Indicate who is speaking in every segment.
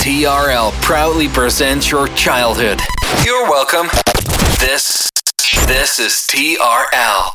Speaker 1: TRL proudly presents your childhood. You're welcome. This this is TRL.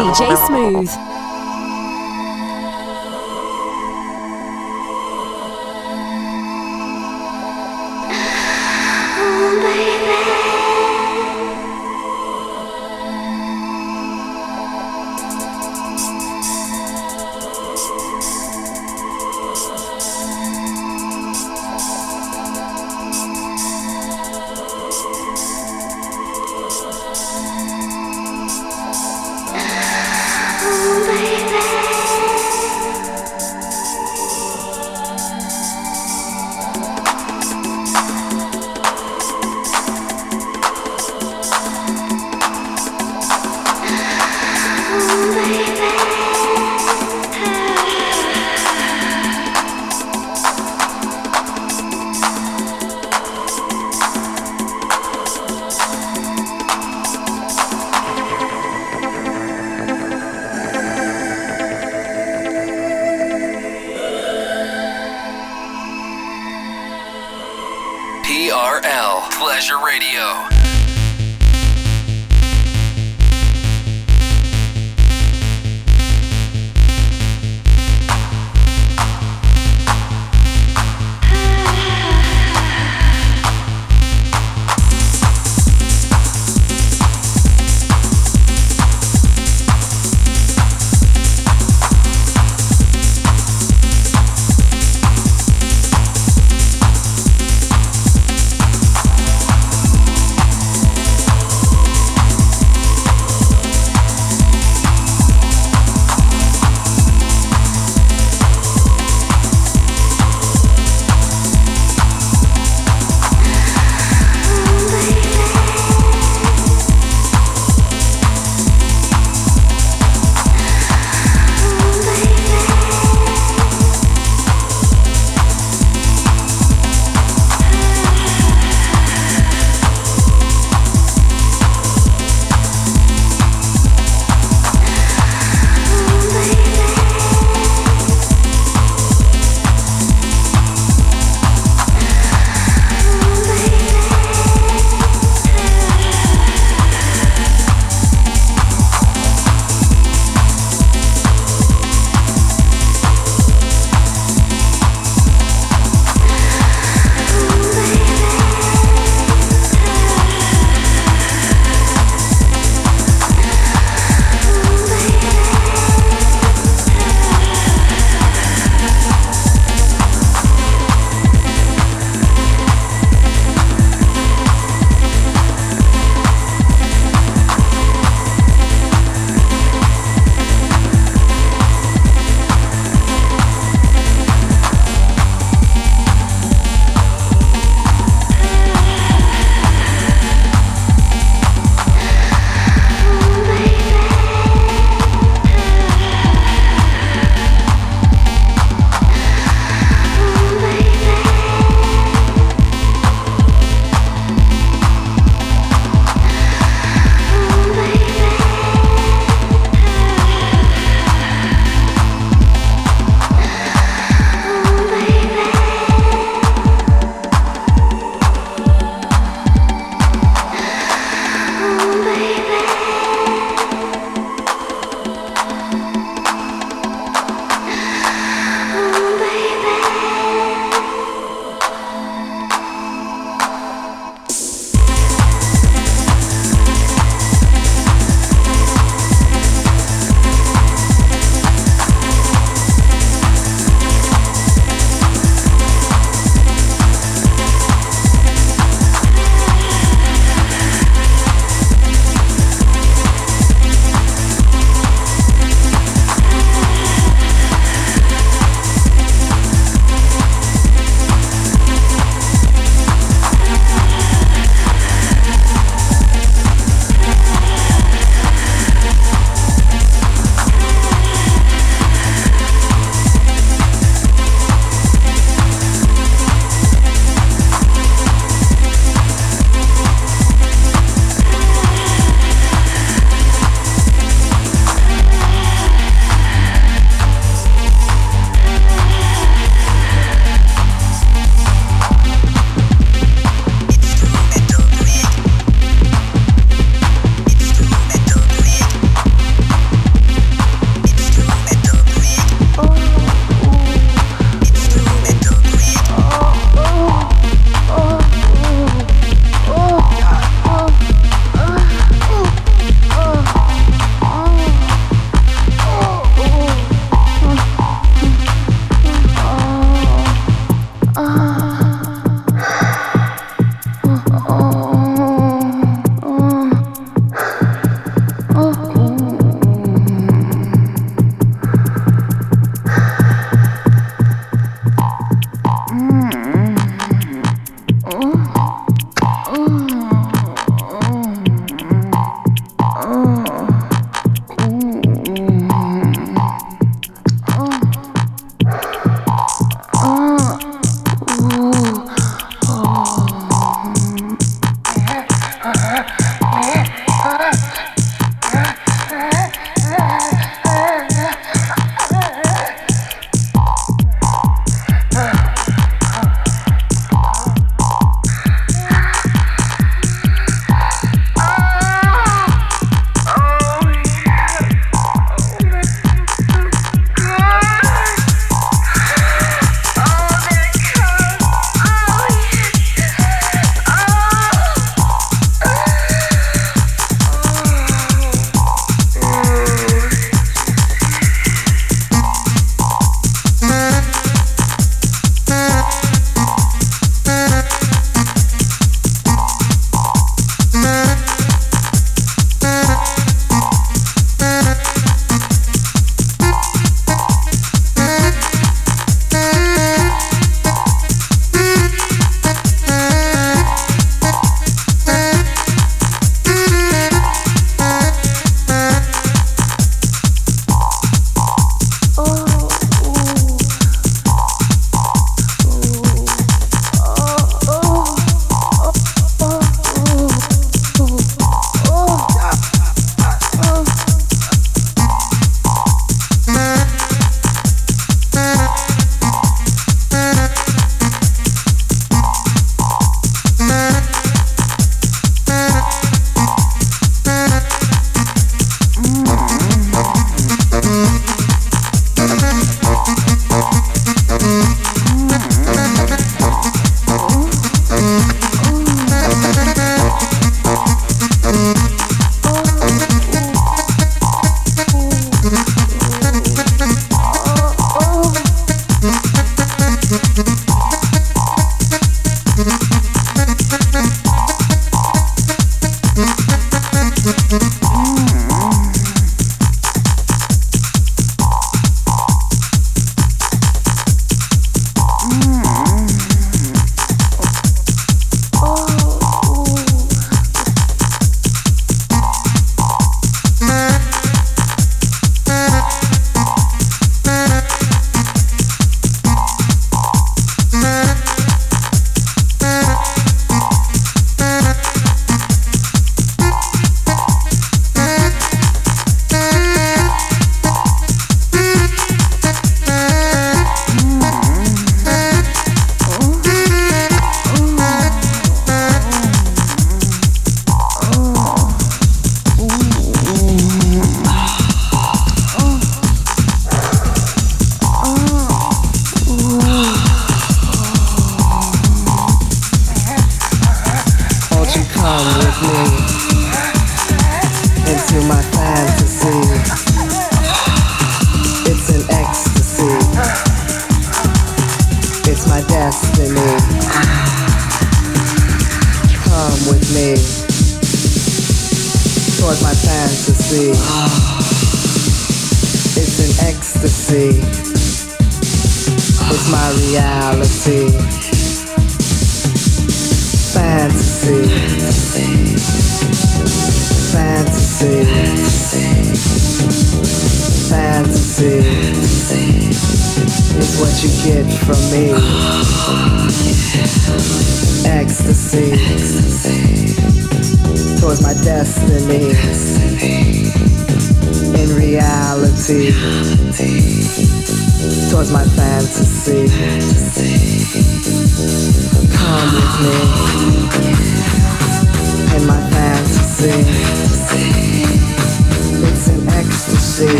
Speaker 2: DJ Smooth.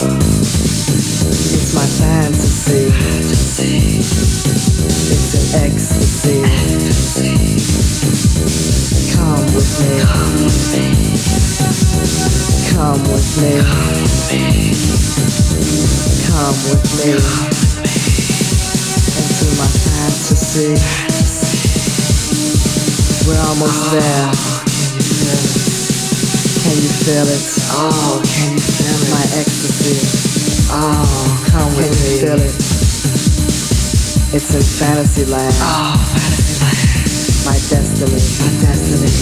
Speaker 3: It's my fantasy. It's an ecstasy. Come with me. Come with me. Come with me. Come with me. Into my fantasy. fantasy. We're almost there. Can you feel it? Oh,
Speaker 4: can you
Speaker 3: Damn my ecstasy.
Speaker 4: Oh,
Speaker 3: come with me. Feel it. It's in fantasy land. Oh, fantasy land. My destiny. My destiny.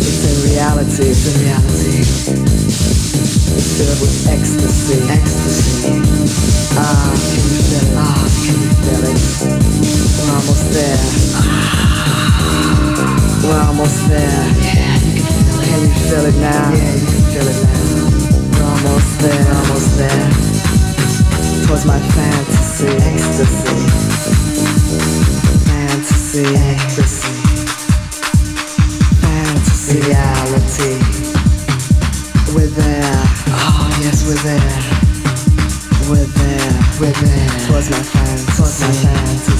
Speaker 3: It's in reality. It's in reality. It's filled with ecstasy. Ecstasy. Ah, can you feel it? Ah, can you feel it? We're almost there. Ah, We're almost there. Yeah, you can feel it. Can you feel it now? Yeah, we're almost there, almost there. Towards my fantasy, ecstasy. Fantasy, ecstasy. Fantasy, reality. We're there, oh yes, we're there. We're there, we're there. Towards my fantasy, towards my fantasy.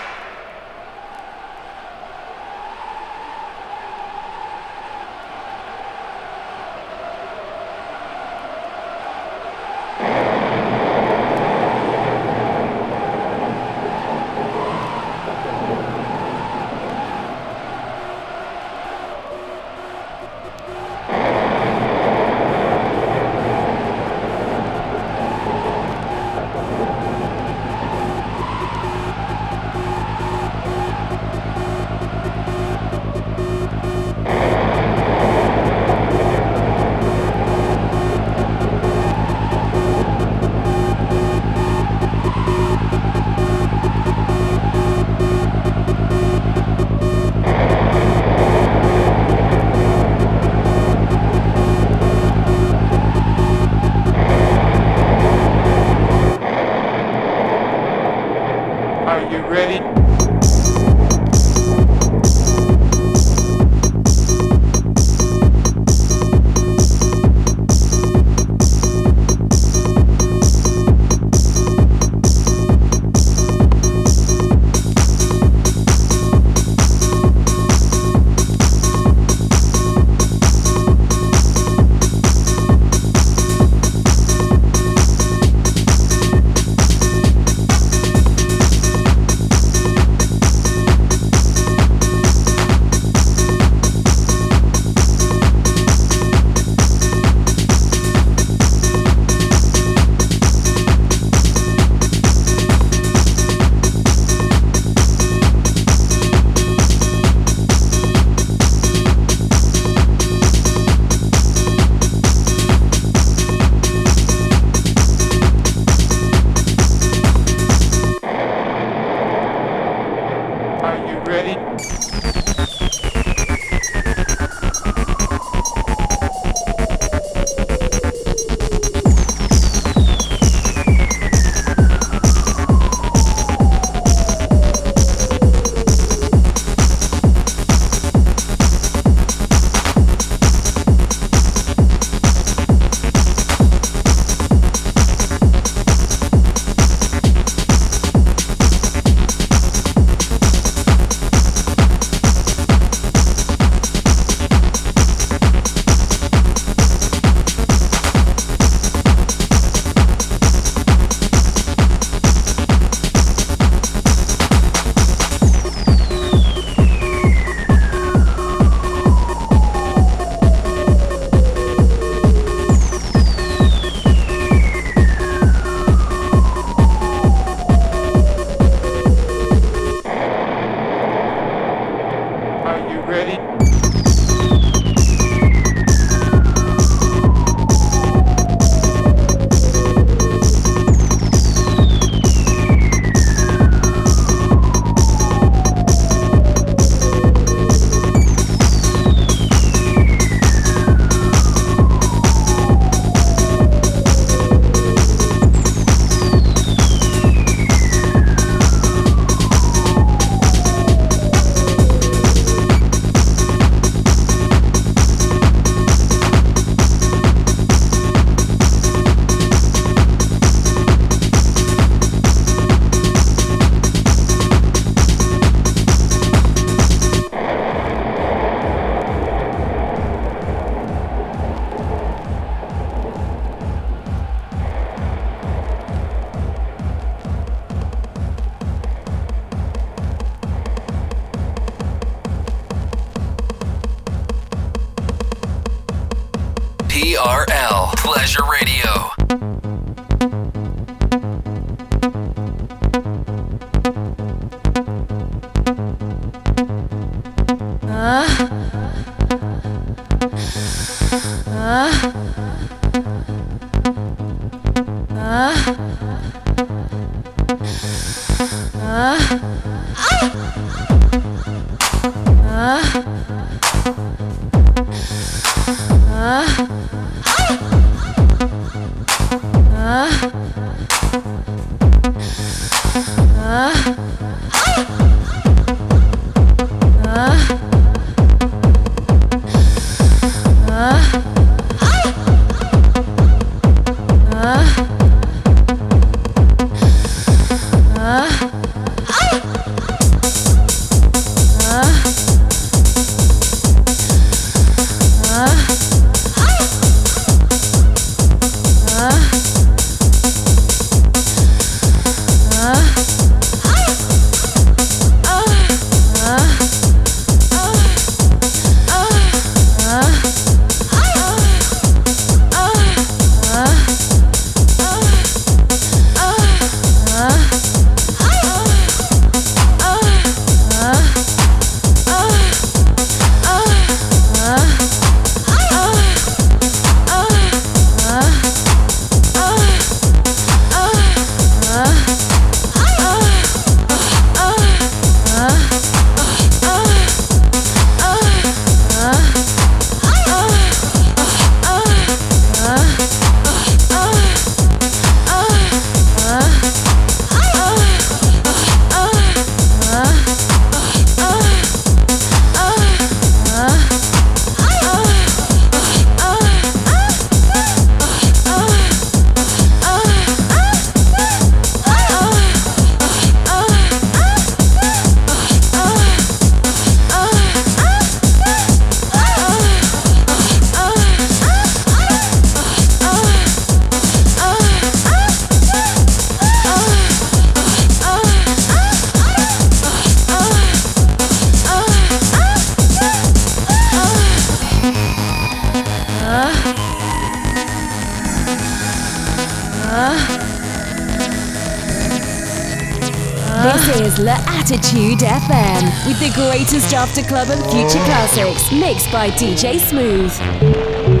Speaker 2: The greatest after club and future classics mixed by DJ Smooth.